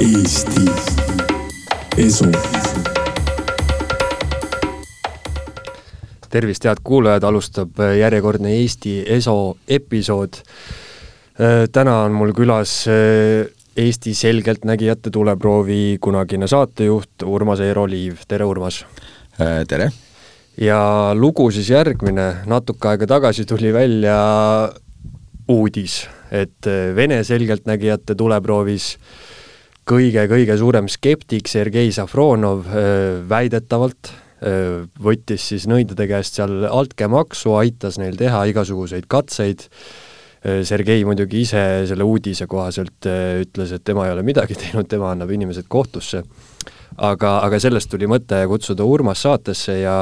Eesti Esu. tervist, head kuulajad, alustab järjekordne Eesti Eso episood. täna on mul külas Eesti selgeltnägijate tuleproovi kunagine saatejuht Urmas Eero Liiv, tere Urmas! tere! ja lugu siis järgmine, natuke aega tagasi tuli välja uudis, et Vene selgeltnägijate tuleproovis kõige-kõige suurem skeptik Sergei Safronov väidetavalt võttis siis nõidade käest seal altkäemaksu, aitas neil teha igasuguseid katseid. Sergei muidugi ise selle uudise kohaselt ütles, et tema ei ole midagi teinud, tema annab inimesed kohtusse. aga, aga sellest tuli mõte kutsuda Urmas saatesse ja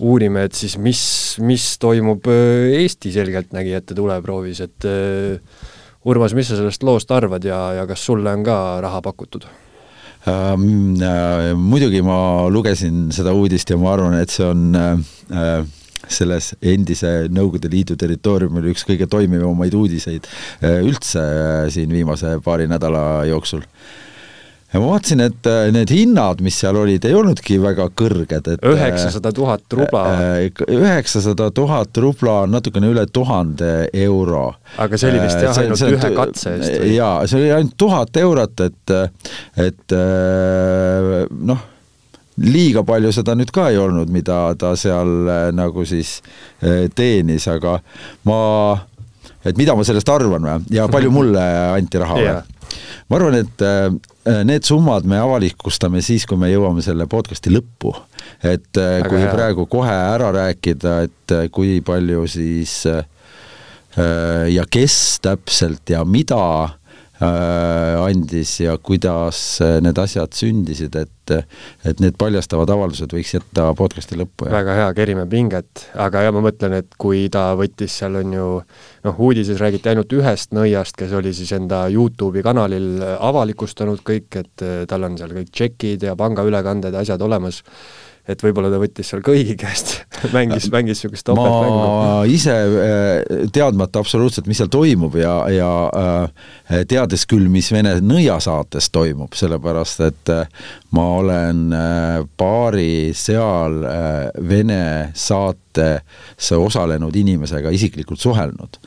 uurime, et siis mis, mis toimub Eesti selgeltnägijate tuleproovis, et Urmas, mis sa sellest loost arvad ja, ja kas sulle on ka raha pakutud? Ähm, äh, muidugi ma lugesin seda uudist ja ma arvan, et see on äh, selles endise Nõukogude Liidu territooriumil üks kõige toimivamaid uudiseid äh, üldse äh, siin viimase paari nädala jooksul ja ma vaatasin, et äh, need hinnad, mis seal olid, ei olnudki väga kõrged, et äh, üheksasada tuhat rubla. Äh, üheksasada tuhat rubla on natukene üle tuhande euro. aga see oli vist jah, ainult see, ühe katse eest või? jaa, see oli ainult tuhat eurot, et, et noh, liiga palju seda nüüd ka ei olnud, mida ta seal nagu siis teenis, aga ma, et mida ma sellest arvan või, ja palju mulle anti raha või? Ma arvan, et äh, need summad me avalikustame siis, kui me jõuame selle podcast'i lõppu. et äh, Väga kui hea. praegu kohe ära rääkida, et äh, kui palju siis ja kes täpselt ja mida Äh, andis ja kuidas äh, need asjad sündisid, et et need paljastavad avaldused võiks jätta podcast'i lõppu. väga hea, kerime pinget, aga ja ma mõtlen, et kui ta võttis seal on ju noh, uudises räägiti ainult ühest nõiast, kes oli siis enda Youtube'i kanalil avalikustanud kõik, et äh, tal on seal kõik tšekid ja pangaülekanded ja asjad olemas et võib-olla ta võttis seal kõigi käest mängis, mängis niisugust topeltmängu. ma ise äh, teadmata absoluutselt, mis seal toimub ja, ja äh, teades küll, mis Vene nõiasaates toimub, sellepärast et äh, ma olen paari seal Vene saates osalenud inimesega isiklikult suhelnud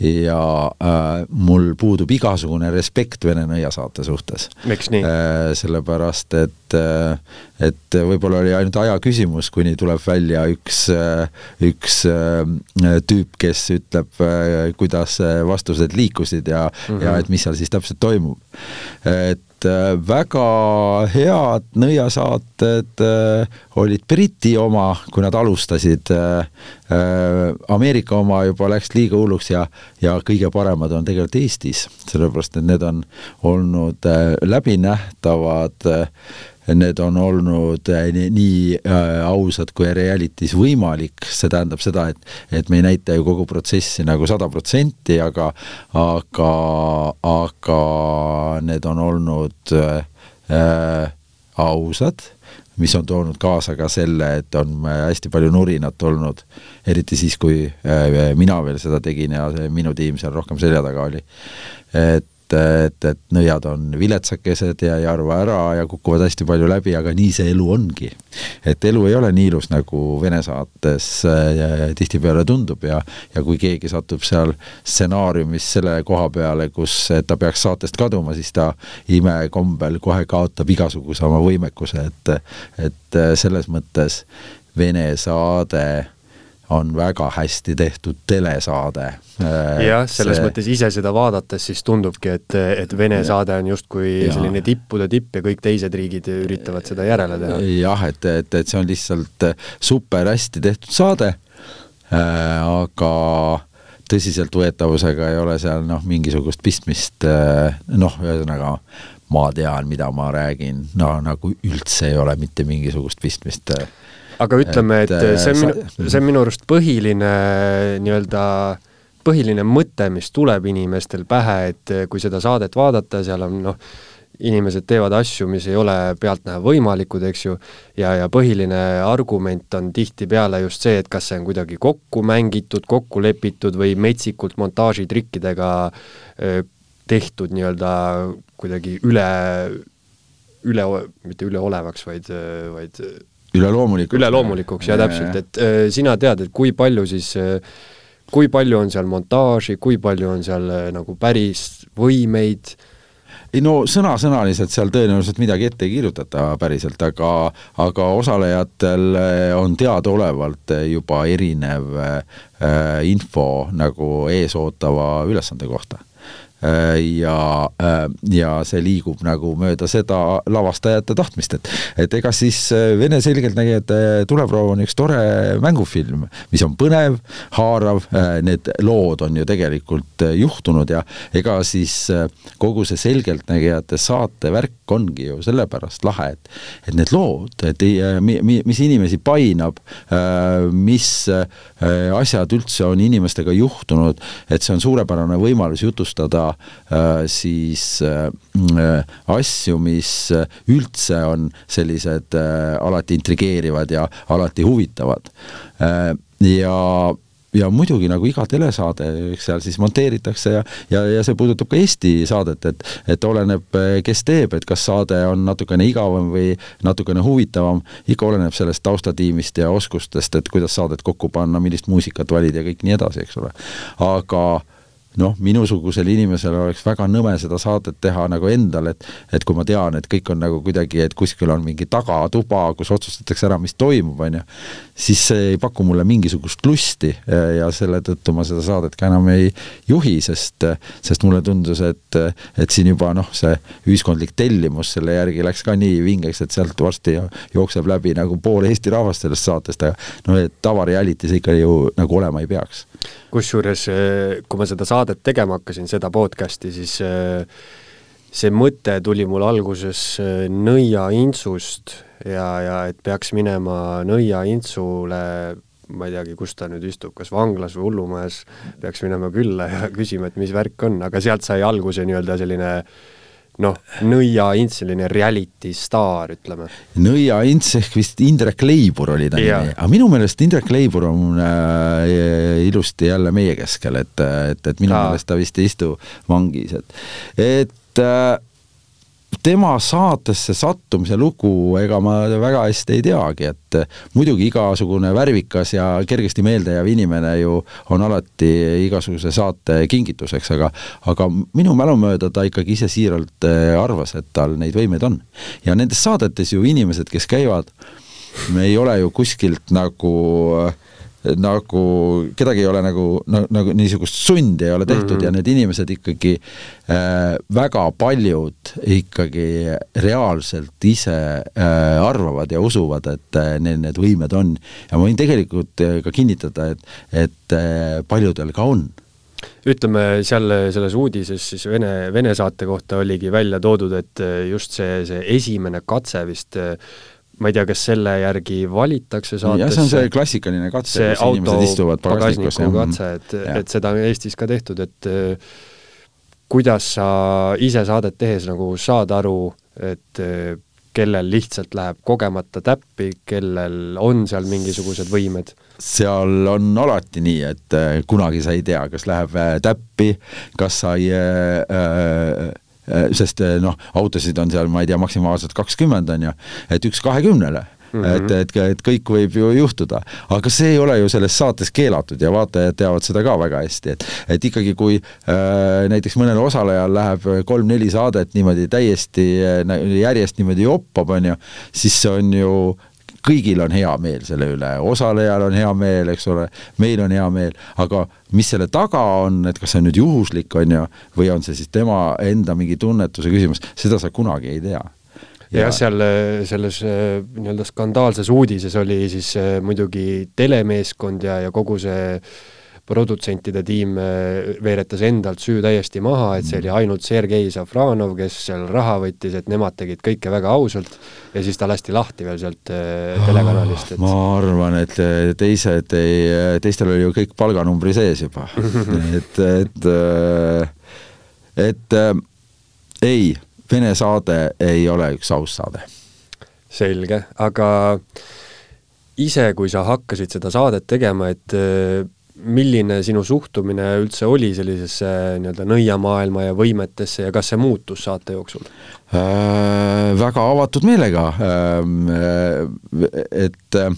ja äh, mul puudub igasugune respekt Vene nõiasaate suhtes. miks nii äh,? sellepärast, et äh, et võib-olla oli ainult aja küsimus, kuni tuleb välja üks äh,, üks äh, tüüp, kes ütleb äh,, kuidas vastused liikusid ja mm, -hmm. ja et mis seal siis täpselt toimub. et et äh, väga head nõiasaated äh, olid Briti oma, kui nad alustasid. Äh, Ameerika oma juba läks liiga hulluks ja, ja kõige paremad on tegelikult Eestis, sellepärast et need on olnud läbinähtavad need on olnud äh, nii, äh, ausad kui reality's võimalik, see tähendab seda, et, et me ei näita ju kogu protsessi nagu sada protsenti, aga, aga, aga need on olnud äh, ausad, mis on toonud kaasa ka selle, et on hästi palju nurinat olnud, eriti siis, kui äh, mina veel seda tegin ja minu tiim seal rohkem selja taga oli. et et, et, nõiad on viletsakesed ja ei arva ära ja kukuvad hästi palju läbi, aga nii see elu ongi. et elu ei ole nii ilus, nagu Vene saates äh, tihtipeale tundub ja, ja kui keegi satub seal stsenaariumis selle koha peale, kus ta peaks saatest kaduma, siis ta imekombel kohe kaotab igasuguse oma võimekuse, et, et selles mõttes Vene saade on väga hästi tehtud telesaade. Äh, jah, selles see... mõttes ise seda vaadates siis tundubki, et, et Vene saade on justkui ja. selline tippude tipp ja kõik teised riigid üritavad seda järele teha. jah, et, et, et see on lihtsalt super hästi tehtud saade äh,, aga tõsiseltvõetavusega ei ole seal noh, mingisugust pistmist äh, noh, ühesõnaga ma tean, mida ma räägin, no nagu üldse ei ole mitte mingisugust pistmist äh, aga ütleme, et see on minu, see on minu arust põhiline nii-öelda põhiline mõte, mis tuleb inimestel pähe, et kui seda saadet vaadata, seal on noh, inimesed teevad asju, mis ei ole pealtnäha võimalikud, eks ju, ja, ja põhiline argument on tihtipeale just see, et kas see on kuidagi kokku mängitud, kokku lepitud või metsikult montaažitrikkidega tehtud nii-öelda kuidagi üle, üle, mitte üleolevaks, vaid, vaid üleloomulikuks. üleloomulikuks, jaa, täpselt, et äh, sina tead, et kui palju siis äh, kui palju on seal montaaži, kui palju on seal äh, nagu päris võimeid? Äh,, ei no sõna-sõnaliselt seal tõenäoliselt midagi ette ei kirjutata päriselt, aga, aga osalejatel eh, on teadaolevalt juba erinev äh, info nagu eesootava ülesande kohta. Äh, ja, äh, ja see liigub nagu mööda seda lavastajate tahtmist, et et ega siis äh, Vene selgeltnägijate tuleproov on üks tore mängufilm, mis on põnev, haarav, need lood on ju tegelikult juhtunud ja ega siis kogu see selgeltnägijate saate värk ongi ju sellepärast lahe, et et need lood, et ei, mis inimesi painab, mis asjad üldse on inimestega juhtunud, et see on suurepärane võimalus jutustada äh, siis äh, asju, mis üldse on sellised äh, alati intrigeerivad ja alati huvitavad äh,. ja ja muidugi nagu iga telesaade, eks seal siis monteeritakse ja, ja, ja see puudutab ka Eesti saadet, et, et oleneb, kes teeb, et kas saade on natukene igavam või natukene huvitavam, ikka oleneb sellest taustatiimist ja oskustest, et kuidas saadet kokku panna, millist muusikat valida ja kõik nii edasi, eks ole. aga noh, minusugusel inimesel oleks väga nõme seda saadet teha nagu endal, et et kui ma tean, et kõik on nagu kuidagi, et kuskil on mingi tagatuba, kus otsustatakse ära, mis toimub, on ju, siis see ei paku mulle mingisugust lusti ja selle tõttu ma seda saadet ka enam ei juhi, sest sest mulle tundus, et et siin juba noh, see ühiskondlik tellimus selle järgi läks ka nii vingeks, et sealt varsti jookseb läbi nagu pool Eesti rahvast sellest saatest, aga no et tavareality see ikka ju nagu olema ei peaks kusjuures, eh, kui ma seda saadet tegema hakkasin, seda podcast'i, siis eh, see mõte tuli mul alguses eh, Nõia Intsust ja, ja et peaks minema Nõia Intsule ma ei teagi, kus ta nüüd istub, kas vanglas või hullumajas, peaks minema külla ja küsima, et mis värk on, aga sealt sai alguse nii-öelda selline äh, noh, Nõia Ints, selline reality staar, ütleme. Nõia Ints ehk vist Indrek Leibur oli ta nimi, aga minu meelest Indrek Leibur on äh, ilusti jälle meie keskel, et, et, et minu meelest ta vist ei istu vangis, et, et äh, tema saatesse sattumise lugu, ega ma väga hästi ei teagi, et muidugi igasugune värvikas ja kergesti meeldejääv inimene ju on alati igasuguse saate kingituseks, aga aga minu mälu mööda ta ikkagi ise siiralt eh, arvas, et tal neid võimeid on. ja nendes saadetes ju inimesed, kes käivad, ei ole ju kuskilt nagu äh, nagu kedagi ei ole nagu, nagu niisugust sundi ei ole tehtud mm -hmm. ja need inimesed ikkagi äh, väga paljud ikkagi reaalselt ise äh, arvavad ja usuvad, et äh, neil need võimed on. ja ma võin tegelikult äh, ka kinnitada, et, et äh, paljudel ka on ütleme seal selles uudises siis Vene, Vene saate kohta oligi välja toodud, et äh, just see, see esimene katse vist äh, ma ei tea, kas selle järgi valitakse saatesse. jah, see on see klassikaline katse, kus inimesed istuvad pagasnikus. katse, et, et seda on Eestis ka tehtud, et äh, kuidas sa ise saadet tehes nagu saad aru, et äh, kellel lihtsalt läheb kogemata täppi, kellel on seal mingisugused võimed? seal on alati nii, et äh, kunagi sa ei tea, kas läheb täppi, kas sa ei äh, Äh, sest äh, noh, autosid on seal, ma ei tea, maksimaalselt kakskümmend on ju, et üks kahekümnele Mm -hmm. et, et, et kõik võib ju juhtuda, aga see ei ole ju selles saates keelatud ja vaatajad teavad seda ka väga hästi, et et ikkagi, kui äh, näiteks mõnel osalejal läheb kolm-neli saadet niimoodi täiesti äh, järjest niimoodi joppab, on ju, siis see on ju kõigil on hea meel selle üle, osalejal on hea meel, eks ole, meil on hea meel, aga mis selle taga on, et kas see on nüüd juhuslik, on ju, või on see siis tema enda mingi tunnetuse küsimus, seda sa kunagi ei tea. Ja jah, seal selles äh, nii-öelda skandaalses uudises oli siis äh, muidugi telemeeskond ja, ja kogu see äh, produtsentide tiim äh, veeretas endalt süü täiesti maha, et see oli ainult Sergei Safranov, kes seal raha võttis, et nemad tegid kõike väga ausalt ja siis ta lasti lahti veel sealt äh, telekanalist et.... ma arvan, et äh, teised ei, teistel oli ju kõik palganumbri sees juba et, et, et ei, Vene saade ei ole üks aus saade. selge, aga ise, kui sa hakkasid seda saadet tegema, et milline sinu suhtumine üldse oli sellisesse nii-öelda nõiamaailma ja võimetesse ja kas see muutus saate jooksul äh,? Väga avatud meelega äh,, et äh,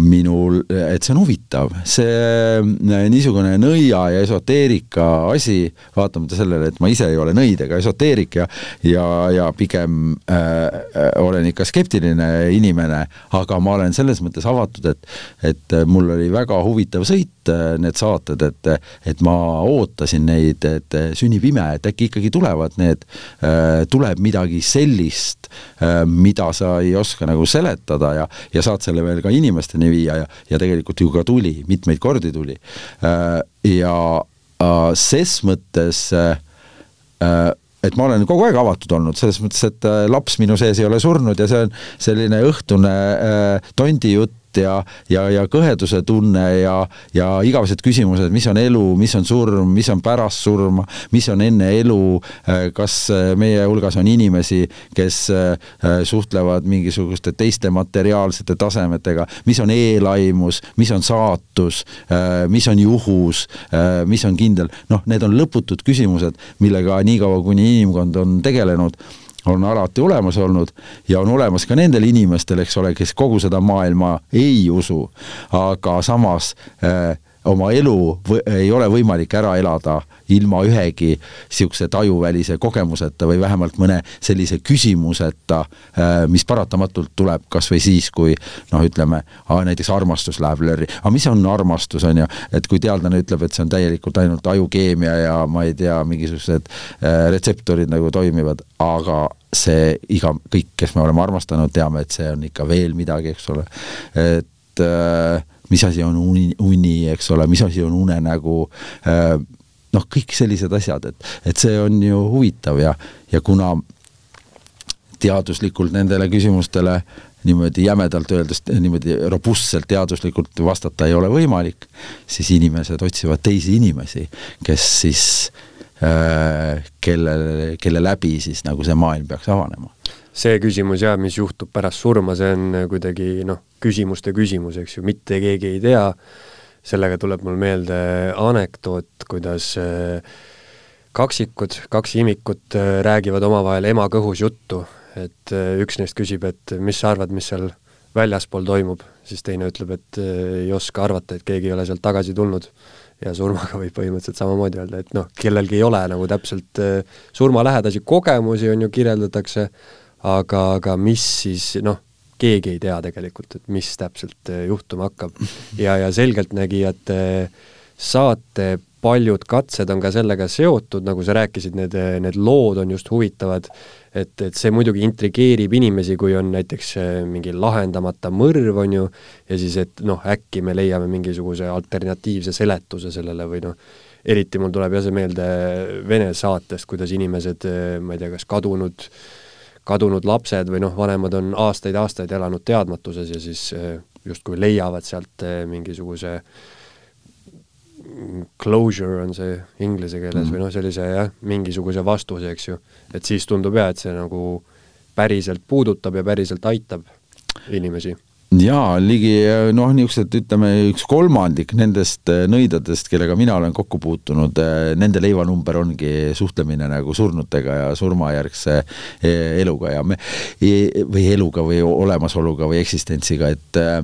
minul, et see on huvitav, see äh, niisugune nõia ja esoteerika asi, vaatamata sellele, et ma ise ei ole nõid ega esoteerik ja ja, ja pigem äh, olen ikka skeptiline inimene, aga ma olen selles mõttes avatud, et et mul oli väga huvitav sõit äh, need saated, et et ma ootasin neid, et sünnib ime, et äkki ikkagi tulevad need äh,, tuleb midagi sellist äh,, mida sa ei oska nagu seletada ja, ja saad selle veel ka inimesteni viia ja, ja tegelikult ju ka tuli, mitmeid kordi tuli. Äh, ja äh, ses mõttes äh, et ma olen kogu aeg avatud olnud, selles mõttes, et laps minu sees ei ole surnud ja see on selline õhtune tondijutt ja, ja, ja kõheduse tunne ja, ja igavesed küsimused, mis on elu, mis on surm, mis on pärast surma, mis on enne elu, kas meie hulgas on inimesi, kes äh, suhtlevad mingisuguste teiste materiaalsete tasemetega, mis on eelaimus, mis on saatus, äh, mis on juhus, äh, mis on kindel, noh, need on lõputud küsimused, millega niikaua, kuni inimkond on tegelenud, on alati olemas olnud ja on olemas ka nendel inimestel, eks ole, kes kogu seda maailma ei usu, aga samas äh, oma elu või, ei ole võimalik ära elada ilma ühegi niisuguse tajuvälise kogemuseta või vähemalt mõne sellise küsimuseta, äh, mis paratamatult tuleb kas või siis, kui noh, ütleme, näiteks armastus läheb lörri. aga mis on armastus, on ju, et kui teadlane ütleb, et see on täielikult ainult ajukeemia ja ma ei tea, mingisugused äh, retseptorid nagu toimivad, aga see iga, kõik, kes me oleme armastanud, teame, et see on ikka veel midagi, eks ole, et äh, mis asi on uni, uni, eks ole, mis asi on unenägu äh,, noh, kõik sellised asjad, et, et see on ju huvitav ja, ja kuna teaduslikult nendele küsimustele niimoodi jämedalt öeldes, niimoodi robustselt teaduslikult vastata ei ole võimalik, siis inimesed otsivad teisi inimesi, kes siis äh, kelle, kelle läbi siis nagu see maailm peaks avanema see küsimus jah, mis juhtub pärast surma, see on kuidagi noh, küsimuste küsimus, eks ju, mitte keegi ei tea, sellega tuleb mul meelde anekdoot, kuidas äh, kaksikud, kaks imikut äh, räägivad omavahel ema kõhus juttu, et äh, üks neist küsib, et mis sa arvad, mis seal väljaspool toimub, siis teine ütleb, et ei oska arvata, et keegi ei ole sealt tagasi tulnud. ja surmaga võib põhimõtteliselt samamoodi öelda, et noh, kellelgi ei ole nagu täpselt surmalähedasi kogemusi, on ju, kirjeldatakse, aga, aga mis siis noh, keegi ei tea tegelikult, et mis täpselt eh, juhtuma hakkab. ja, ja selgeltnägijate saate paljud katsed on ka sellega seotud, nagu sa rääkisid, need, need lood on just huvitavad, et, et see muidugi intrigeerib inimesi, kui on näiteks eh, mingi lahendamata mõrv, on ju, ja siis, et noh, äkki me leiame mingisuguse alternatiivse seletuse sellele või noh, eriti mul tuleb jah see meelde Vene saatest, kuidas inimesed, eh, ma ei tea, kas kadunud äh, kadunud lapsed või noh, vanemad on aastaid-aastaid elanud teadmatuses ja siis eh, justkui leiavad sealt eh, mingisuguse closure on see inglise keeles mm. või noh, sellise jah, mingisuguse vastuse, eks ju. et siis tundub jah, et see nagu päriselt puudutab ja päriselt aitab inimesi jaa, ligi noh, niisugused ütleme, üks kolmandik nendest äh, nõidadest, kellega mina olen kokku puutunud, äh, nende leivanumber ongi suhtlemine nagu surnutega ja surmajärgse eluga ja me, e, või eluga või olemasoluga või eksistentsiga, et äh,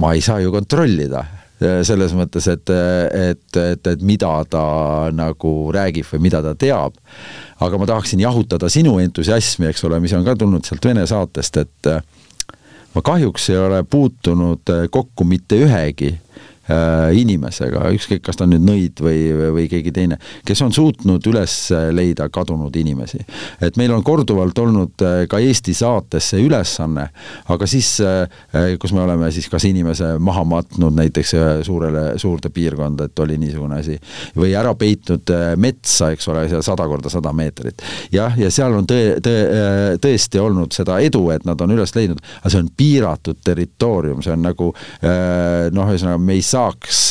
ma ei saa ju kontrollida selles mõttes, et, et, et, et mida ta nagu räägib või mida ta teab. aga ma tahaksin jahutada sinu entusiasmi, eks ole, mis on ka tulnud sealt Vene saatest, et ma kahjuks ei ole puutunud äh, kokku mitte ühegi inimesega, ükskõik, kas ta on nüüd nõid või, või keegi teine, kes on suutnud üles leida kadunud inimesi. et meil on korduvalt olnud äh, ka Eesti saates see ülesanne, aga siis, äh, kus me oleme siis kas inimese maha matnud näiteks suurele, suurde piirkonda, et oli niisugune asi, või ära peitnud metsa, eks ole, seal sada korda sada meetrit. jah, ja seal on tõe, tõe, tõesti olnud seda edu, et nad on üles leidnud, aga see on piiratud territoorium, see on nagu noh, ühesõnaga me ei saaks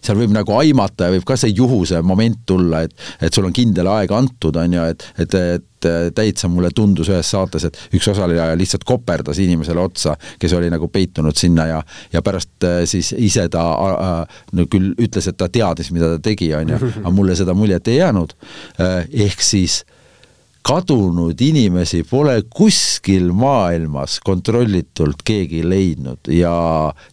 seal võib nagu aimata ja võib ka see juhuse moment tulla, et, et sul on kindel aeg antud, on ju, et, et, et täitsa mulle tundus ühes saates, et üks osaleja lihtsalt koperdas inimesele otsa, kes oli nagu peitunud sinna ja, ja pärast äh, siis ise ta äh, no küll ütles, et ta teadis, mida ta tegi, on ju, aga mulle seda muljet ei jäänud. Äh, ehk siis kadunud inimesi pole kuskil maailmas kontrollitult keegi leidnud ja,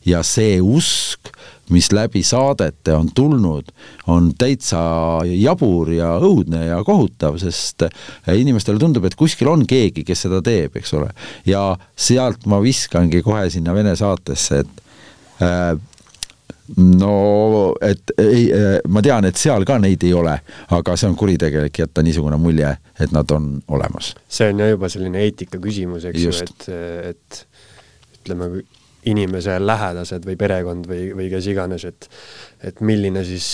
ja see usk, mis läbi saadete on tulnud, on täitsa jabur ja õudne ja kohutav, sest inimestele tundub, et kuskil on keegi, kes seda teeb, eks ole. ja sealt ma viskangi kohe sinna Vene saatesse, et äh, no et ei, ma tean, et seal ka neid ei ole, aga see on kuritegelik jätta niisugune mulje, et nad on olemas. see on jah juba selline eetika küsimus, eks Just. ju, et, et ütleme, inimese lähedased või perekond või, või kes iganes, et et milline siis,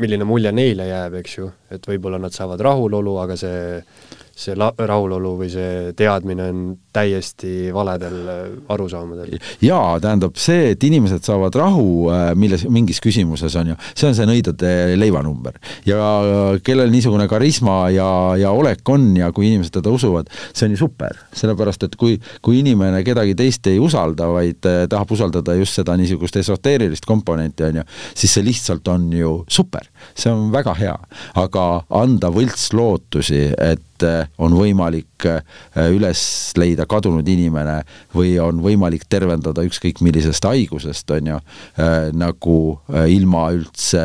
milline mulje neile jääb, eks ju, et võib-olla nad saavad rahulolu, aga see see la-, rahulolu või see teadmine on täiesti valedel äh, arusaamadel. jaa, tähendab see, et inimesed saavad rahu äh, milles, mingis küsimuses, on ju, see on see nõidade leivanumber. ja kellel niisugune karisma ja, ja olek on ja kui inimesed teda usuvad, see on ju super. sellepärast, et kui, kui inimene kedagi teist ei usalda, vaid äh, tahab usaldada just seda niisugust esoteerilist komponenti, on ju, siis see lihtsalt on ju super. See on väga hea. aga anda võltslootusi, et äh, on võimalik äh, üles leida kadunud inimene või on võimalik tervendada ükskõik millisest haigusest, on ju, äh, nagu ilma üldse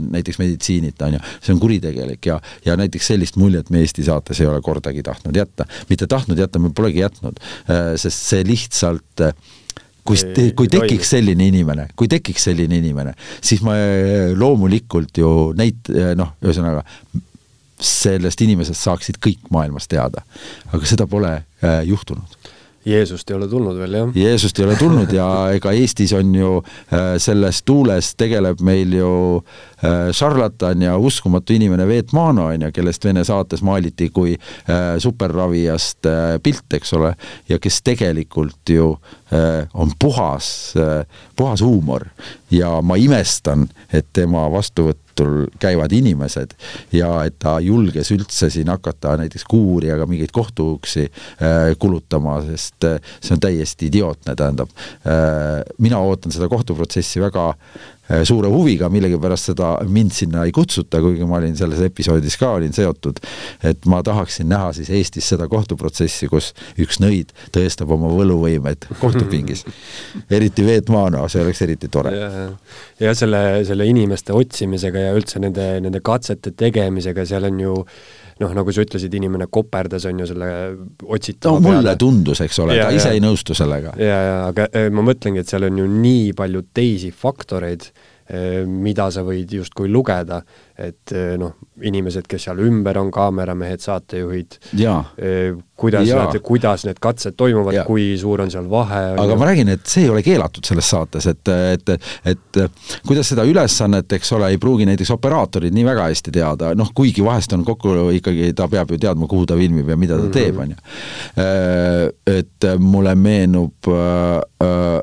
näiteks meditsiinita, on ju, see on kuritegelik ja, ja näiteks sellist muljet me Eesti saates ei ole kordagi tahtnud jätta. mitte tahtnud jätta, me polegi jätnud, sest see lihtsalt kui, kui tekiks selline inimene, kui tekiks selline inimene, siis ma loomulikult ju näit-, noh, ühesõnaga sellest inimesest saaksid kõik maailmas teada. aga seda pole äh, juhtunud. Jeesust ei ole tulnud veel, jah? Jeesust ei ole tulnud ja ega Eestis on ju äh, selles tuules tegeleb meil ju äh, šarlatan ja uskumatu inimene Veet Maano, on ju, kellest Vene saates maaliti kui äh, superravijast äh, pilt, eks ole, ja kes tegelikult ju äh, on puhas äh,, puhas huumor ja ma imestan, et tema vastuvõtt õhtul käivad inimesed ja et ta julges üldse siin hakata näiteks kuurijaga mingeid kohtuuksi äh, kulutama, sest äh, see on täiesti idiootne, tähendab äh,. mina ootan seda kohtuprotsessi väga Äh, suure huviga, millegipärast seda mind sinna ei kutsuta, kuigi ma olin selles episoodis ka olin seotud. et ma tahaksin näha siis Eestis seda kohtuprotsessi, kus üks nõid tõestab oma võluvõimet kohtupingis. eriti Veet Maano, see oleks eriti tore. ja selle, selle inimeste otsimisega ja üldse nende, nende katsete tegemisega, seal on ju noh, nagu sa ütlesid, inimene koperdas, on ju, selle otsitava no mulle peale. tundus, eks ole, ta ise ei nõustu sellega. ja, ja aga äh, ma mõtlengi, et seal on ju nii palju teisi faktoreid, mida sa võid justkui lugeda, et eh, noh, inimesed, kes seal ümber on, kaameramehed, saatejuhid, eh, kuidas ja. nad, kuidas need katsed toimuvad, kui suur on seal vahe. aga ma räägin, et see ei ole keelatud selles saates, et, et, et kuidas seda ülesannet, eks ole, ei pruugi näiteks operaatorid nii väga hästi teada, noh, kuigi vahest on kokku ikkagi, ta peab ju teadma, kuhu ta filmib ja mida ta mm -hmm. teeb, on ju. Eh, et mulle meenub äh,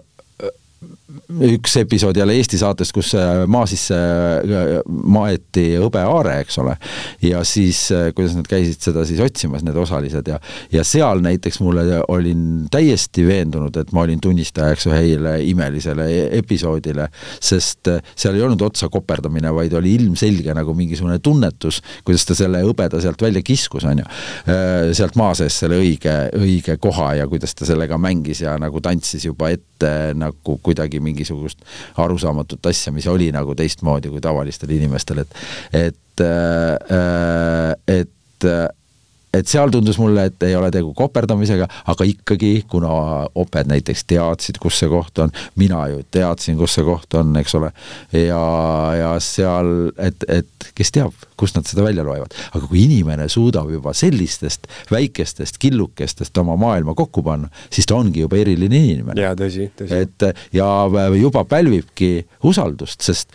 üks episood jälle Eesti saatest, kus äh, maa sisse äh, maeti hõbeaare, eks ole. ja siis, äh, kuidas nad käisid seda siis otsimas, need osalised ja, ja seal näiteks mulle olin täiesti veendunud, et ma olin tunnistajaks ühele imelisele e-, episoodile, sest seal ei olnud otsa koperdamine, vaid oli ilmselge nagu mingisugune tunnetus, kuidas ta selle hõbeda sealt välja kiskus, on ju. sealt maa sees selle õige, õige koha ja kuidas ta sellega mängis ja nagu tantsis juba ette nagu kuidagi mingi mingisugust arusaamatut asja, mis oli nagu teistmoodi kui tavalistel inimestel, et et, äh, et et seal tundus mulle, et ei ole tegu koperdamisega, aga ikkagi, kuna oped näiteks teadsid, kus see koht on, mina ju teadsin, kus see koht on, eks ole, ja, ja seal, et, et kes teab, kust nad seda välja loevad. aga kui inimene suudab juba sellistest väikestest killukestest oma maailma kokku panna, siis ta ongi juba eriline inimene. jaa, tõsi, tõsi. et ja juba pälvibki usaldust, sest,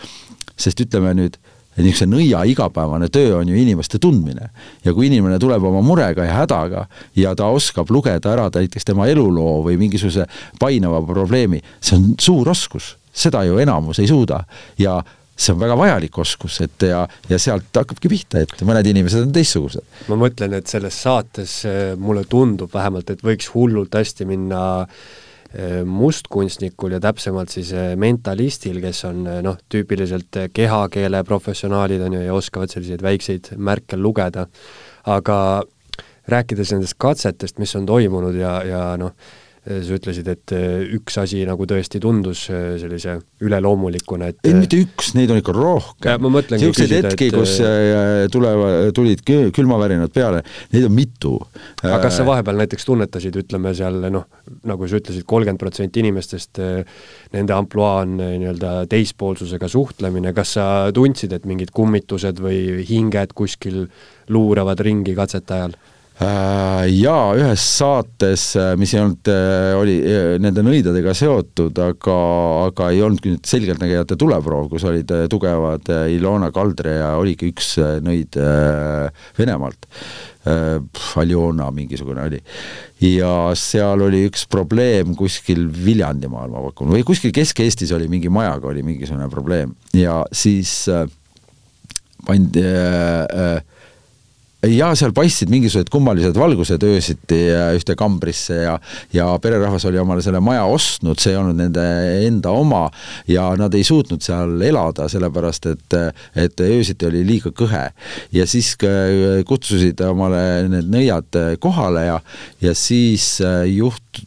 sest ütleme nüüd et niisuguse nõia igapäevane töö on ju inimeste tundmine. ja kui inimene tuleb oma murega ja hädaga ja ta oskab lugeda ära näiteks tema eluloo või mingisuguse painava probleemi, see on suur oskus, seda ju enamus ei suuda ja see on väga vajalik oskus, et ja, ja sealt hakkabki pihta, et mõned inimesed on teistsugused. ma mõtlen, et selles saates mulle tundub vähemalt, et võiks hullult hästi minna eh, mustkunstnikul ja täpsemalt siis eh, mentalistil, kes on eh, noh, tüüpiliselt kehakeele professionaalid on ju ja oskavad selliseid väikseid märke lugeda, aga rääkides nendest katsetest, mis on toimunud ja, ja noh, sa ütlesid, et äh, üks asi nagu tõesti tundus äh, sellise üleloomulikuna, et ei, mitte üks, neid on ikka rohkem. niisuguseid hetki, kus äh, tulevad, tulid külmavärinad peale, neid on mitu. aga kas sa vahepeal näiteks tunnetasid, ütleme seal noh, nagu sa ütlesid, kolmkümmend protsenti inimestest, nende ampluaa on nii-öelda teispoolsusega suhtlemine, kas sa tundsid, et mingid kummitused või hinged kuskil luuravad ringi katsete ajal? Äh, jaa, ühes saates, äh, mis ei olnud, äh, oli nende nõidadega seotud, aga, aga ei olnud nüüd selgeltnägijate tuleproov, kus olid tugevad Ilona Kaldre ja oligi üks nõid Venemaalt. Aljona mingisugune oli. ja seal oli üks probleem kuskil Viljandimaal, ma pakun, või kuskil Kesk-Eestis oli mingi majaga oli mingisugune probleem ja siis pandi äh, äh, ja seal paistsid mingisugused kummalised valgused öösiti ühte kambrisse ja ja pererahvas oli omale selle maja ostnud, see ei olnud nende enda oma ja nad ei suutnud seal elada, sellepärast et et öösiti oli liiga kõhe. ja siis kutsusid omale need nõiad kohale ja ja siis juht-,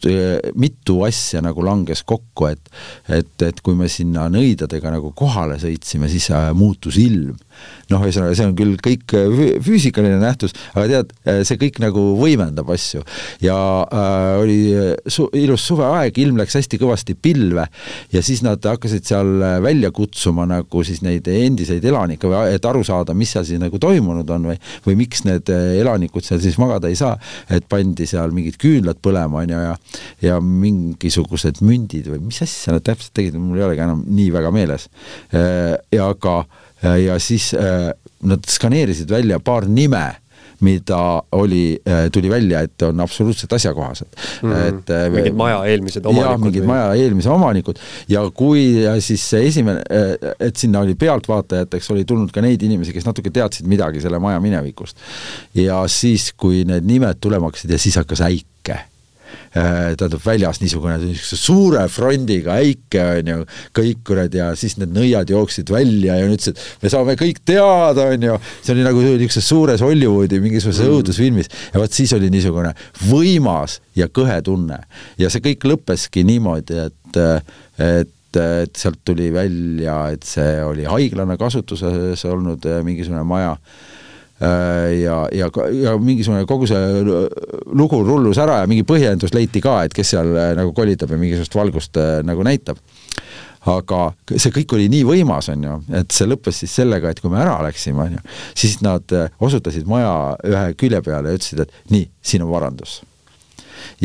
mitu asja nagu langes kokku, et et, et kui me sinna nõidadega nagu kohale sõitsime, siis muutus ilm noh, ühesõnaga see on küll kõik äh, füüsikaline nähtus, aga tead, äh, see kõik nagu võimendab asju ja äh, oli äh, su ilus suveaeg, ilm läks hästi kõvasti pilve ja siis nad hakkasid seal välja kutsuma nagu siis neid endiseid elanikke või et aru saada, mis seal siis nagu toimunud on või, või miks need elanikud seal siis magada ei saa, et pandi seal mingid küünlad põlema, on ju, ja ja mingisugused mündid või mis asja nad täpselt tegid, mul ei olegi enam nii väga meeles. aga Äh, ja siis äh, nad skaneerisid välja paar nime mida oli, äh, tuli välja, et on absoluutselt asjakohased mm. -hmm. et mingid maja eelmised omanikud. jah, mingid või? maja eelmise omanikud ja kui ja siis see esimene, et sinna oli pealtvaatajateks oli tulnud ka neid inimesi, kes natuke teadsid midagi selle maja minevikust. ja siis, kui need nimed tulema hakkasid ja siis hakkas äike Äh, tähendab väljas niisugune, niisuguse suure frondiga äike on ju, kõik kuradi ja siis need nõiad jooksid välja ja ütlesid, me saame kõik teada, on ju, see oli nagu niisuguses suures Hollywoodi mingisuguses mm. õudusfilmis ja vot siis oli niisugune võimas ja kõhe tunne. Ja see kõik lõppeski niimoodi, et, et et sealt tuli välja, et see oli haiglana kasutuses olnud mingisugune maja. Äh, ja, ja, ja mingisugune kogu see lugu rullus ära ja mingi põhjendus leiti ka, et kes seal äh, nagu kolitab ja mingisugust valgust äh, nagu näitab. aga see kõik oli nii võimas, on ju, et see lõppes siis sellega, et kui me ära läksime, on ju, siis nad osutasid maja ühe külje peale ja ütlesid, et nii, siin on varandus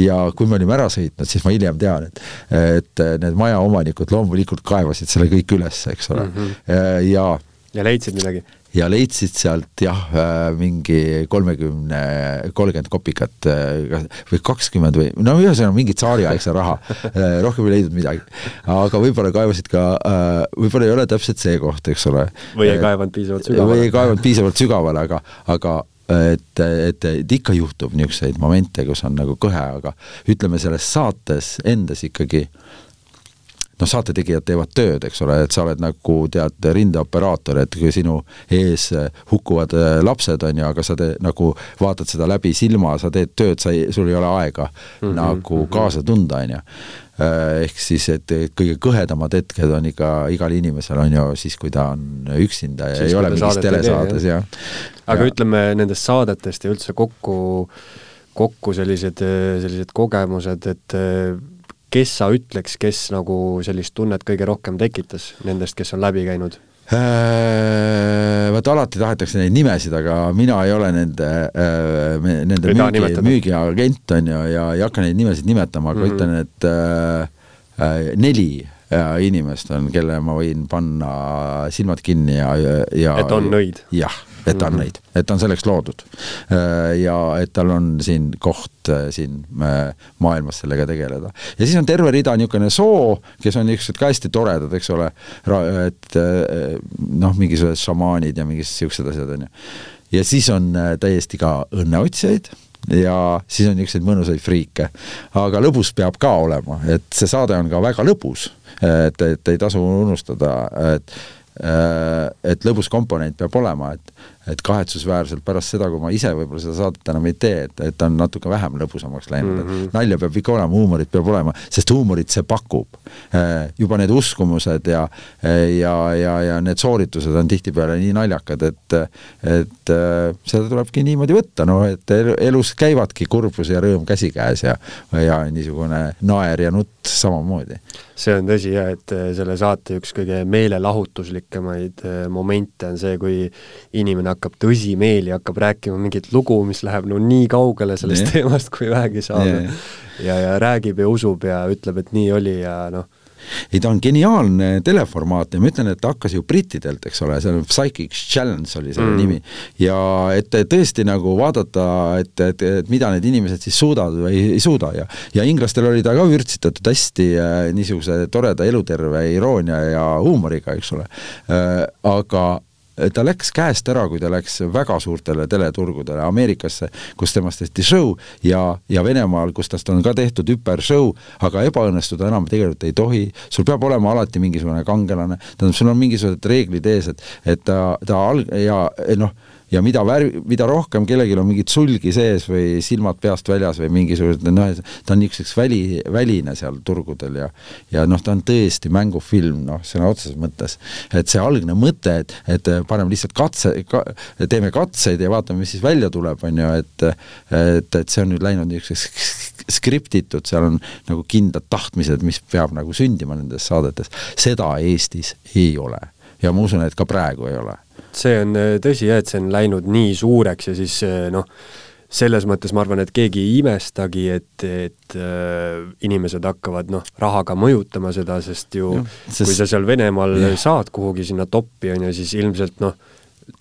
ja kui me olime ära sõitnud, siis ma hiljem tean, et, et need majaomanikud loomulikult kaevasid selle kõik üles, eks ole mm, -hmm. ja ja leidsid midagi? Ja leidsid sealt jah, äh, mingi kolmekümne, kolmkümmend kopikat äh, või kakskümmend või no ühesõnaga mingi tsaariaegse raha, äh, rohkem ei leidnud midagi. aga võib-olla kaevasid ka, võib-olla ei ole täpselt see koht, eks ole. või ei kaevanud piisavalt sügavale. või ei kaevanud piisavalt sügavale, aga, aga et, et, et ikka juhtub niisuguseid momente, kus on nagu kõhe, aga ütleme, selles saates endas ikkagi äh, noh, saatetegijad teevad tööd, eks ole, et sa oled nagu tead, rindeoperaator, et kui sinu ees hukkuvad äh, lapsed, on ju, aga sa te, nagu vaatad seda läbi silma, sa teed tööd, sa ei, sul ei ole aega mm -hmm, nagu mm -hmm. kaasa tunda, on ju äh, ehk siis, et kõige kõhedamad hetked on ikka igal inimesel on ju siis, kui ta on üksinda ja siis, ei ole mingis telesaades ja aga ja. ütleme nendest saadetest ja üldse kokku, kokku sellised, sellised kogemused, et kes sa ütleks, kes nagu sellist tunnet kõige rohkem tekitas nendest, kes on läbi käinud? Äh, vot alati tahetakse neid nimesid, aga mina ei ole nende, äh, nende müügi, müügiagent, on ju, ja ei hakka neid nimesid nimetama, aga mm -hmm. ütlen, et äh, äh, neli inimest on, kelle ma võin panna silmad kinni ja, ja et on nõid? jah, et ta on -hmm. nõid, et ta on selleks loodud. ja et tal on siin koht siin maailmas sellega tegeleda. ja siis on terve rida niisugune soo, kes on niisugused ka hästi toredad, eks ole, et noh, mingisugused šamaanid ja mingid niisugused asjad, on ju. ja siis on täiesti ka õnneotsijaid ja siis on niisuguseid mõnusaid friike. aga lõbus peab ka olema, et see saade on ka väga lõbus, et, et ei tasu unustada, et et lõbus komponent peab olema, et et kahetsusväärselt pärast seda, kui ma ise võib-olla seda saadet enam ei tee, et, et ta on natuke vähem lõbusamaks läinud mm, -hmm. et nalja peab ikka olema, huumorit peab olema, sest huumorit see pakub. Äh, juba need uskumused ja, ja, ja, ja need sooritused on tihtipeale nii naljakad, et, et äh, seda tulebki niimoodi võtta, no et elus käivadki kurbus ja rõõm käsikäes ja, ja niisugune naer ja nutt samamoodi. see on tõsi jah, et äh, selle saate üks kõige meelelahutuslikemaid momente on see, kui inimene hakkab tõsimeeli, hakkab rääkima mingit lugu, mis läheb no nii kaugele sellest nee. teemast, kui vähegi saab nee.. ja, ja räägib ja usub ja ütleb, et nii oli ja noh ei, ta on geniaalne teleformaat ja ma ütlen, et ta hakkas ju brittidelt, eks ole, see on Psychic Challenge oli selle mm. nimi. ja et tõesti nagu vaadata, et, et, et mida need inimesed siis suudavad või ei, ei suuda ja ja inglastel oli ta ka vürtsitatud hästi äh, niisuguse toreda eluterve iroonia ja huumoriga, eks ole äh,. aga ta läks käest ära, kui ta läks väga suurtele teleturgudele, Ameerikasse, kus temast tehti show ja, ja Venemaal, kus tast on ka tehtud hüper show, aga ebaõnnestuda enam tegelikult ei tohi, sul peab olema alati mingisugune kangelane, tähendab, sul on mingisugused reeglid ees, et, et ta, ta alg- ja noh, ja mida värv, mida rohkem kellelgi on mingit sulgi sees või silmad peast väljas või mingisugused noh, ta on niisuguseks väli, väline seal turgudel ja ja noh, ta on tõesti mängufilm, noh, sõna otseses mõttes. et see algne mõte, et, et paneme lihtsalt katse ka,, teeme katseid ja vaatame, mis siis välja tuleb, on ju, et et, et see on nüüd läinud niisuguseks skriptitud, seal on nagu kindlad tahtmised, mis peab nagu sündima nendes saadetes, seda Eestis ei ole. ja ma usun, et ka praegu ei ole see on äh, tõsi jah, et see on läinud nii suureks ja siis äh, noh, selles mõttes ma arvan, et keegi ei imestagi, et, et äh, inimesed hakkavad noh, rahaga mõjutama seda, sest ju ja, sest... kui sa seal Venemaal ja. saad kuhugi sinna toppi, on ju, siis ilmselt noh,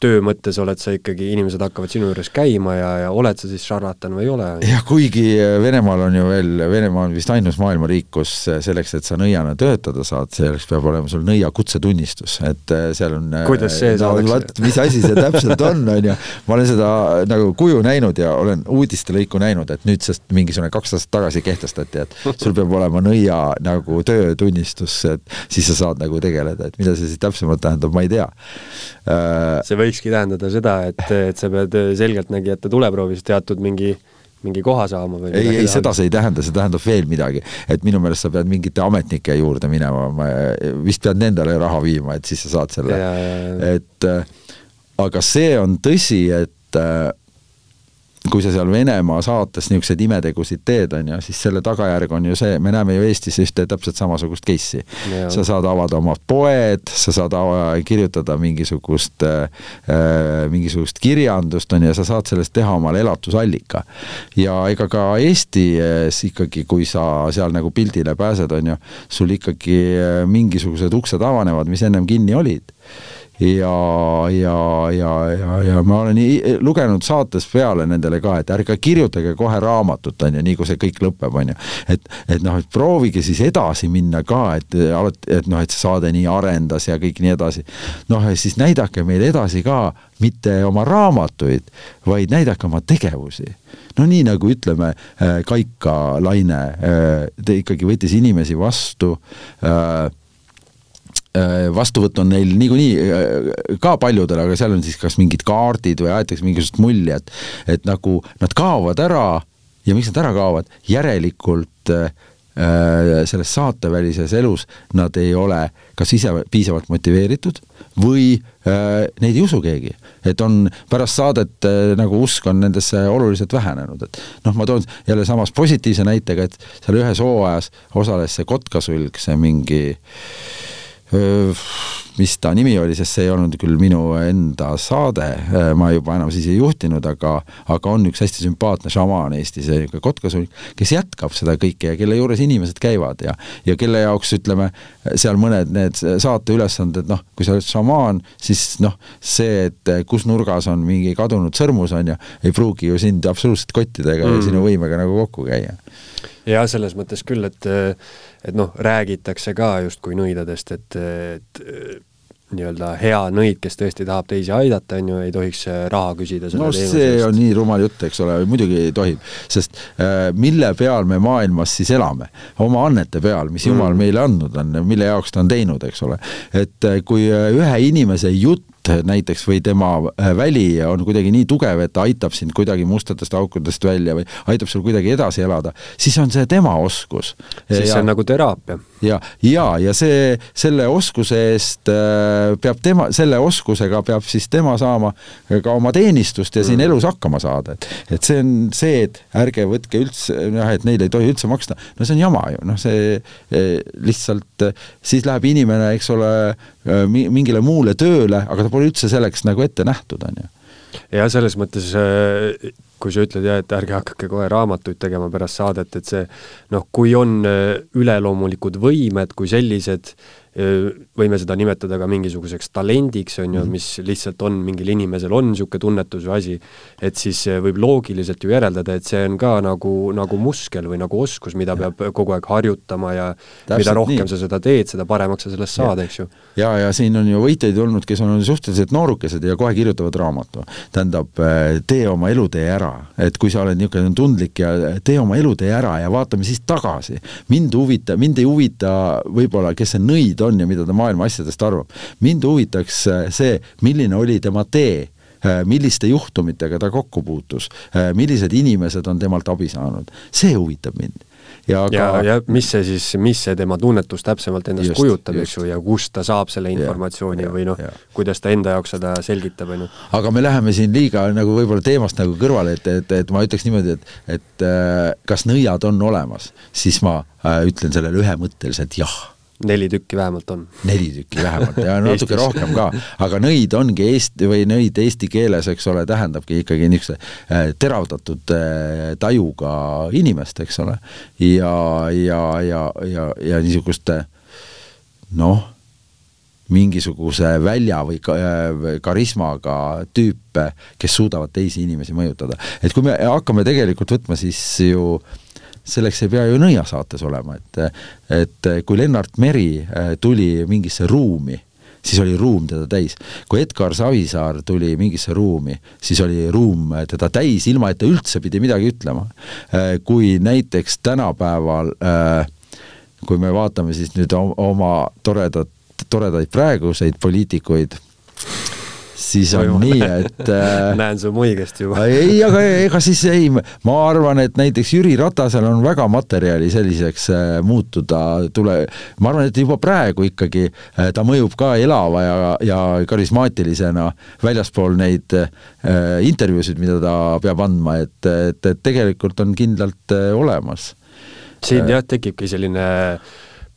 töö mõttes oled sa ikkagi, inimesed hakkavad sinu juures käima ja, ja oled sa siis šarlatan või ei ole? jah, kuigi äh, Venemaal on ju veel, Venemaa on vist ainus maailma riik, kus äh, selleks, et sa nõiana töötada saad, selleks peab olema sul nõia kutsetunnistus, et äh, seal on kuidas see no, saadakse? mis asi see täpselt on, on ju, ma olen seda nagu kuju näinud ja olen uudiste lõiku näinud, et nüüd sest mingisugune kaks aastat tagasi kehtestati, et sul peab olema nõia nagu töötunnistus, et siis sa saad nagu tegeleda, et mida see siis täpsemalt tähendab, ma ei tea. see võikski tähendada seda, et, et sa pead selgeltnägijate tuleproovis teatud mingi mingi koha saama või ei, ei seda see ei tähenda, see tähendab veel midagi. et minu meelest sa pead mingite ametnike juurde minema, ma vist pead nendele raha viima, et siis sa saad selle, et aga see on tõsi, et kui sa seal Venemaa saates niisuguseid imetegusid teed, on ju, siis selle tagajärg on ju see, me näeme ju Eestis ühte täpselt samasugust case'i. sa saad avada oma poed, sa saad ava, kirjutada mingisugust äh,, mingisugust kirjandust, on ju, ja sa saad sellest teha omale elatusallika. ja ega ka Eestis ikkagi, kui sa seal nagu pildile pääsed, on ju, sul ikkagi äh, mingisugused uksed avanevad, mis ennem kinni olid ja, ja, ja, ja, ja ma olen lugenud saates peale nendele ka, et ärge kirjutage kohe raamatut, on ju, nii kui see kõik lõpeb, on ju. et, et noh, et proovige siis edasi minna ka, et alati, et noh, et see saade nii arendas ja kõik nii edasi. noh, siis näidake meile edasi ka mitte oma raamatuid, vaid näidake oma tegevusi. no nii nagu ütleme, äh, Kaika Laine, äh, ta ikkagi võttis inimesi vastu Äh, vastuvõtt on neil niikuinii äh, ka paljudel, aga seal on siis kas mingid kaardid või aetakse mingisugust mulli, et et nagu nad kaovad ära ja miks nad ära kaovad, järelikult äh, selles saatevälises elus nad ei ole kas ise piisavalt motiveeritud või äh, neid ei usu keegi. et on pärast saadet äh, nagu usk on nendesse oluliselt vähenenud, et noh, ma toon jälle samas positiivse näitega, et seal ühes hooajas osales see Kotkasulg, see mingi äh, Euh, mis ta nimi oli, sest see ei olnud küll minu enda saade, ma juba enam siis ei juhtinud, aga, aga on üks hästi sümpaatne šamaan Eestis, kotkasulik, kes jätkab seda kõike ja kelle juures inimesed käivad ja, ja kelle jaoks ütleme, seal mõned need saate ülesanded, noh, kui sa oled šamaan, siis noh, see, et kus nurgas on mingi kadunud sõrmus, on ju, ei pruugi ju sind absoluutselt kottidega mm. ja sinu võimega nagu kokku käia jah, selles mõttes küll, et et noh, räägitakse ka justkui nõidadest, et, et nii-öelda hea nõid, kes tõesti tahab teisi aidata, on ju, ei tohiks raha küsida no see on nii rumal jutt, eks ole, muidugi ei tohi, sest äh, mille peal me maailmas siis elame? oma annete peal, mis Jumal mm. meile andnud on, mille jaoks ta on teinud, eks ole. et äh, kui äh, ühe inimese jutt näiteks või tema äh, väli on kuidagi nii tugev, et ta aitab sind kuidagi mustadest aukudest välja või aitab sul kuidagi edasi elada, siis on see tema oskus. siis ja, see on nagu teraapia. Ja, ja, ja see, selle oskuse eest äh, peab tema, selle oskusega peab siis tema saama ka oma teenistust ja siin mm. elus hakkama saada, et et see on see, et ärge võtke üldse, noh, et neile ei tohi üldse maksta, no see on jama ju, noh, see eh, lihtsalt, siis läheb inimene, eks ole, Äh, mingile muule tööle, aga ta pole üldse selleks nagu ette nähtud, on ju. Ja selles mõttes, äh, kui sa ütled jah, et ärge hakake kohe raamatuid tegema pärast saadet, et see noh, kui on äh, üleloomulikud võimed kui sellised, võime seda nimetada ka mingisuguseks talendiks, on ju, mhm. mis lihtsalt on, mingil inimesel on niisugune tunnetus või asi, et siis võib loogiliselt ju järeldada, et see on ka nagu, nagu muskel või nagu oskus, mida ja. peab kogu aeg harjutama ja Täpselt mida rohkem nii. sa seda teed, seda paremaks sa sellest saad, eks ju. ja, ja siin on ju võitjaid olnud, kes on suhteliselt noorukesed ja kohe kirjutavad raamatu. tähendab, tee oma elutee ära, et kui sa oled niisugune tundlik ja tee oma elutee ära ja vaatame siis tagasi. mind huvitab, mind ei huvita võib-olla, kes see nõid on, on ja mida ta maailma asjadest arvab. mind huvitaks äh, see, milline oli tema tee äh, milliste juhtumitega ta kokku puutus, äh, millised inimesed on temalt abi saanud, see huvitab mind. Ja ka ja, ja mis see siis, mis see tema tunnetus täpsemalt endast just, kujutab, eks ju, ja kust ta saab selle informatsiooni ja, või noh, kuidas ta enda jaoks seda selgitab, on ju. aga me läheme siin liiga nagu võib-olla teemast nagu kõrvale, et, et, et ma ütleks niimoodi, et, et kas nõiad on olemas, siis ma äh, ütlen sellele ühemõtteliselt jah neli tükki vähemalt on. neli tükki vähemalt ja natuke rohkem ka, aga nõid ongi eesti või nõid eesti keeles, eks ole, tähendabki ikkagi niisuguse äh, teravdatud äh, tajuga inimest, eks ole. ja, ja, ja, ja, ja niisuguste noh, mingisuguse välja või äh, karismaga tüüpe, kes suudavad teisi inimesi mõjutada. et kui me hakkame tegelikult võtma, siis ju äh, selleks ei pea ju nõiasaates olema, et et kui Lennart Meri äh, tuli mingisse ruumi, siis oli ruum teda täis. kui Edgar Savisaar tuli mingisse ruumi, siis oli ruum teda täis, ilma et ta üldse pidi midagi ütlema. Äh, kui näiteks tänapäeval, äh, kui me vaatame siis nüüd oma toredat, toredaid praeguseid poliitikuid, siis on Toimu. nii, et äh, näen su muigest juba ei, aga ega siis ei, ma arvan, et näiteks Jüri Ratasel on väga materjali selliseks äh, muutuda tule, ma arvan, et juba praegu ikkagi äh, ta mõjub ka elava ja, ja karismaatilisena väljaspool neid äh, intervjuusid, mida ta peab andma, et, et, et tegelikult on kindlalt äh, olemas. siin äh, jah, tekibki selline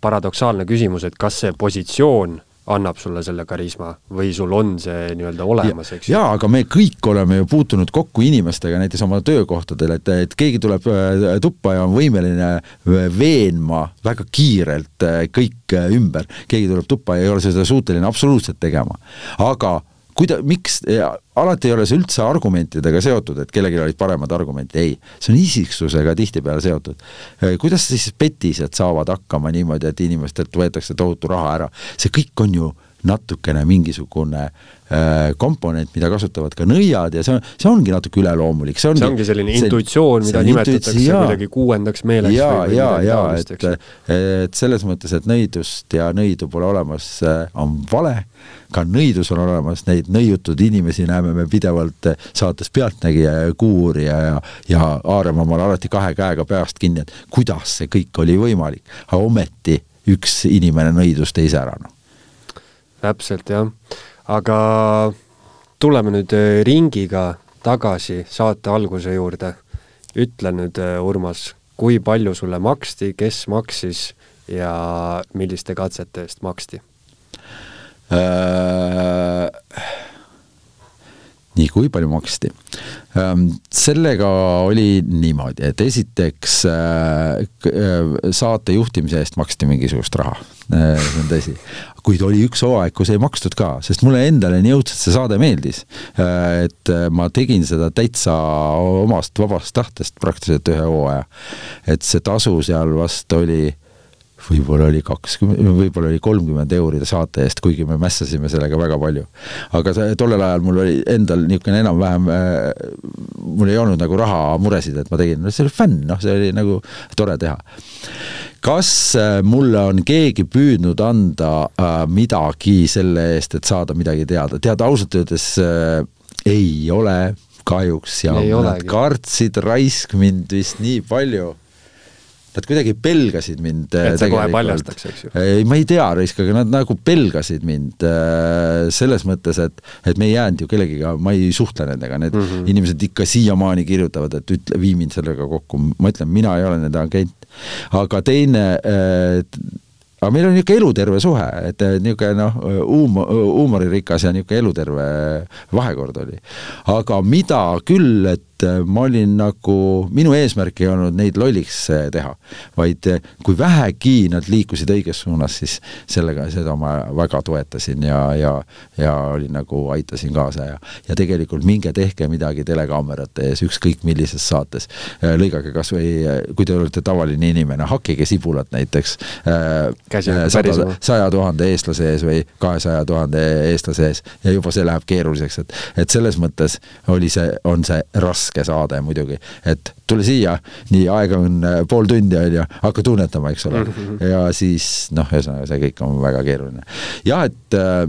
paradoksaalne küsimus, et kas see positsioon annab sulle selle karisma või sul on see nii-öelda olemas, eks ju. jaa, aga me kõik oleme ju puutunud kokku inimestega näiteks oma töökohtadel, et, et keegi tuleb äh, tuppa ja on võimeline äh, veenma väga kiirelt äh, kõik ümber, keegi tuleb tuppa ja ei ole seda suuteline absoluutselt tegema. aga kuida-, miks, alati ei ole see üldse argumentidega seotud, et kellelgi olid paremad argumendid, ei. see on isiksusega tihtipeale seotud. kuidas siis petised saavad hakkama niimoodi, et inimestelt võetakse tohutu raha ära, see kõik on ju natukene mingisugune äh, komponent, mida kasutavad ka nõiad ja see on, see ongi natuke üleloomulik, see ongi, see ongi selline see, intuitsioon, mida nimetatakse kuidagi kuuendaks meeleks ja, või, või ja, ja et, et selles mõttes, et nõidust ja nõidu pole olemas, äh, on vale. Ka nõidus on olemas, neid nõiutud inimesi näeme me pidevalt saates Pealtnägija ja Kuurija ja, ja haarame omal alati kahe käega peast kinni, et kuidas see kõik oli võimalik, aga ometi üks inimene nõidus teise ära, noh. Täpselt, jah. aga tuleme nüüd äh, ringiga tagasi saate alguse juurde. ütle nüüd, äh, Urmas, kui palju sulle maksti, kes maksis ja milliste katsete eest maksti? nii, kui palju maksti? Ähm, sellega oli niimoodi, et esiteks äh, äh, saate juhtimise eest maksti mingisugust raha, äh, see on tõsi. Kuid oli üks hooaeg, kus ei makstud ka, sest mulle endale nii õudselt see saade meeldis. et ma tegin seda täitsa omast vabast tahtest praktiliselt ühe hooaja. et see tasu seal vast oli võib-olla oli kakskümmend, võib-olla oli kolmkümmend euri saate eest, kuigi me mässasime sellega väga palju. aga see, tollel ajal mul oli endal niisugune enam-vähem äh,, mul ei olnud nagu rahamuresid, et ma tegin, no see oli fänn, noh, see oli nagu tore teha. kas äh, mulle on keegi püüdnud anda äh, midagi selle eest, et saada midagi teada, tead ausalt öeldes ei ole kahjuks ja nad kartsid raisk mind vist nii palju Nad kuidagi pelgasid mind. et sa kohe paljastaks, eks ju? ei, ma ei tea, Risk, aga nad nagu pelgasid mind äh, selles mõttes, et, et me ei jäänud ju kellegiga, ma ei suhtle nendega, need mm -hmm. inimesed ikka siiamaani kirjutavad, et ütle, vii mind sellega kokku, ma ütlen, mina ei ole nende agent. aga teine äh, aga meil on niisugune eluterve suhe, et niisugune noh, huum-, huumoririkas ja niisugune eluterve vahekord oli. aga mida küll, et et äh, ma olin nagu, minu eesmärk ei olnud neid lolliks äh, teha, vaid äh, kui vähegi nad liikusid õiges suunas, siis sellega, seda ma väga toetasin ja, ja, ja olin nagu, aitasin kaasa ja, ja tegelikult minge tehke midagi telekaamerate ees, ükskõik millises saates. lõigake kas või, kui te olete tavaline inimene, hakkige sibulat näiteks sada, saja tuhande eestlase ees või kahesaja tuhande eestlase ees ja juba see läheb keeruliseks, et, et selles mõttes oli see, on see raske raske saade muidugi, et tule siia, nii aega on äh, pool tundi on ju, hakka tunnetama, eks ole mm. -hmm. ja siis noh, ühesõnaga see kõik on väga keeruline. jah, et äh,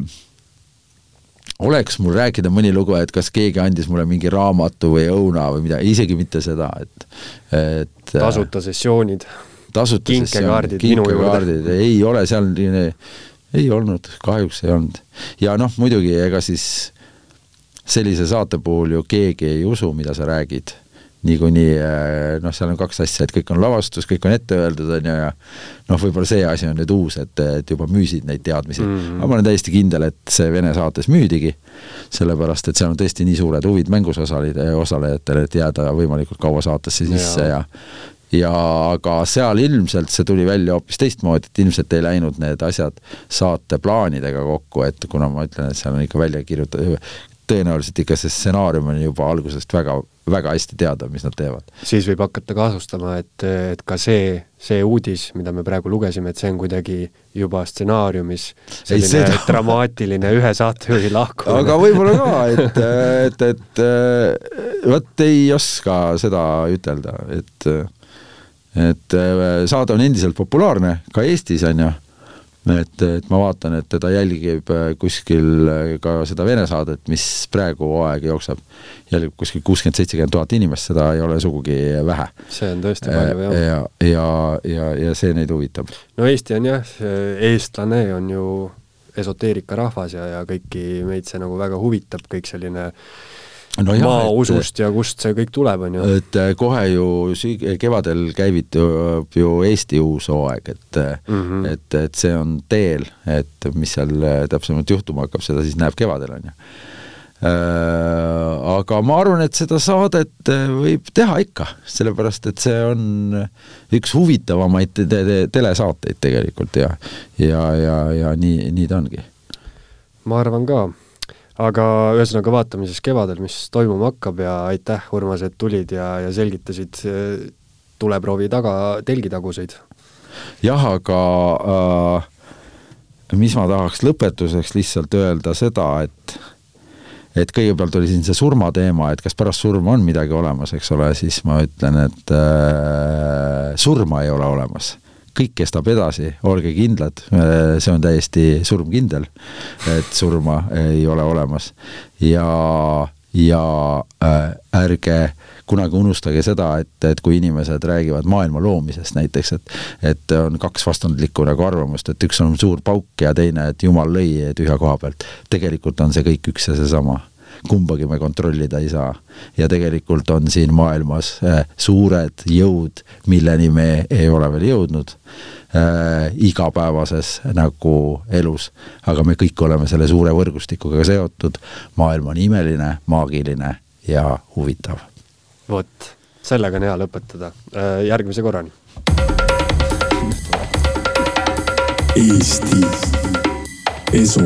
oleks mul rääkida mõni lugu, et kas keegi andis mulle mingi raamatu või õuna või midagi, isegi mitte seda, et, et äh, tasuta sessioonid. tasuta kinkekaardid juurde. ei ole seal, ei olnud, kahjuks ei olnud. ja noh, muidugi ega siis sellise saate puhul ju keegi ei usu, mida sa räägid. niikuinii äh, noh, seal on kaks asja, et kõik on lavastus, kõik on ette öeldud, on ju, ja noh, võib-olla see asi on nüüd uus, et, et juba müüsid neid teadmisi mm. -hmm. aga ma olen täiesti kindel, et see Vene saates müüdigi, sellepärast et seal on tõesti nii suured huvid mängus osalida, osalejatel, et jääda võimalikult kaua saatesse sisse ja, ja ja aga seal ilmselt see tuli välja hoopis teistmoodi, et ilmselt ei läinud need asjad saateplaanidega kokku, et kuna ma ütlen, et seal on ikka välja kirjutatud, tõenäoliselt ikka see stsenaarium on juba algusest väga, väga hästi teada, mis nad teevad. siis võib hakata kaasustama, et, et ka see, see uudis, mida me praegu lugesime, et see on kuidagi juba stsenaariumis selline seda... dramaatiline ühe saatejuhi lahkumine. aga võib-olla ka, et, et, et vot ei oska seda ütelda, et et saade on endiselt populaarne ka Eestis, on ju et, et ma vaatan, et teda jälgib äh, kuskil äh, ka seda Vene saadet, mis praegu hooaeg jookseb, jälgib kuskil kuuskümmend, seitsekümmend tuhat inimest, seda ei ole sugugi vähe. see on tõesti palju, jah. ja, ja, ja, ja see neid huvitab. no Eesti on jah, eestlane on ju esoteerikarahvas ja, ja kõiki meid see nagu väga huvitab, kõik selline äh, no jah, maausust ja kust see kõik tuleb, on ju. et äh, kohe ju kevadel käivitub ju Eesti uus hooaeg, et mm, -hmm. et, et see on teel, et mis seal äh, täpsemalt juhtuma hakkab, seda siis näeb kevadel, on ju aga ma arvan, et seda saadet võib teha ikka, sellepärast et see on üks huvitavamaid te te telesaateid tegelikult ja, ja, ja, ja nii, nii ta ongi. ma arvan ka aga ühesõnaga vaatame siis kevadel, mis toimuma hakkab ja aitäh, Urmas, et tulid ja, ja selgitasid eh, tuleproovi taga telgitaguseid. jah, aga äh, mis ma tahaks lõpetuseks lihtsalt öelda seda, et et kõigepealt oli siin see surmateema, et kas pärast surma on midagi olemas, eks ole, siis ma ütlen, et äh, surma ei ole olemas kõik kestab edasi, olge kindlad, see on täiesti surmkindel, et surma ei ole olemas. Ja, ja äh, ärge kunagi unustage seda, et, et kui inimesed räägivad maailma loomisest näiteks, et et on kaks vastandlikku nagu arvamust, et üks on suur pauk ja teine, et jumal lõi tühja koha pealt. tegelikult on see kõik üks ja seesama kumbagi me kontrollida ei saa. ja tegelikult on siin maailmas äh, suured jõud, milleni me ei ole veel jõudnud. äh, igapäevases nagu elus. aga me kõik oleme selle suure võrgustikuga seotud, maailm on imeline, maagiline ja huvitav. vot, sellega on hea lõpetada, äh, järgmise korrani. Eesti Esu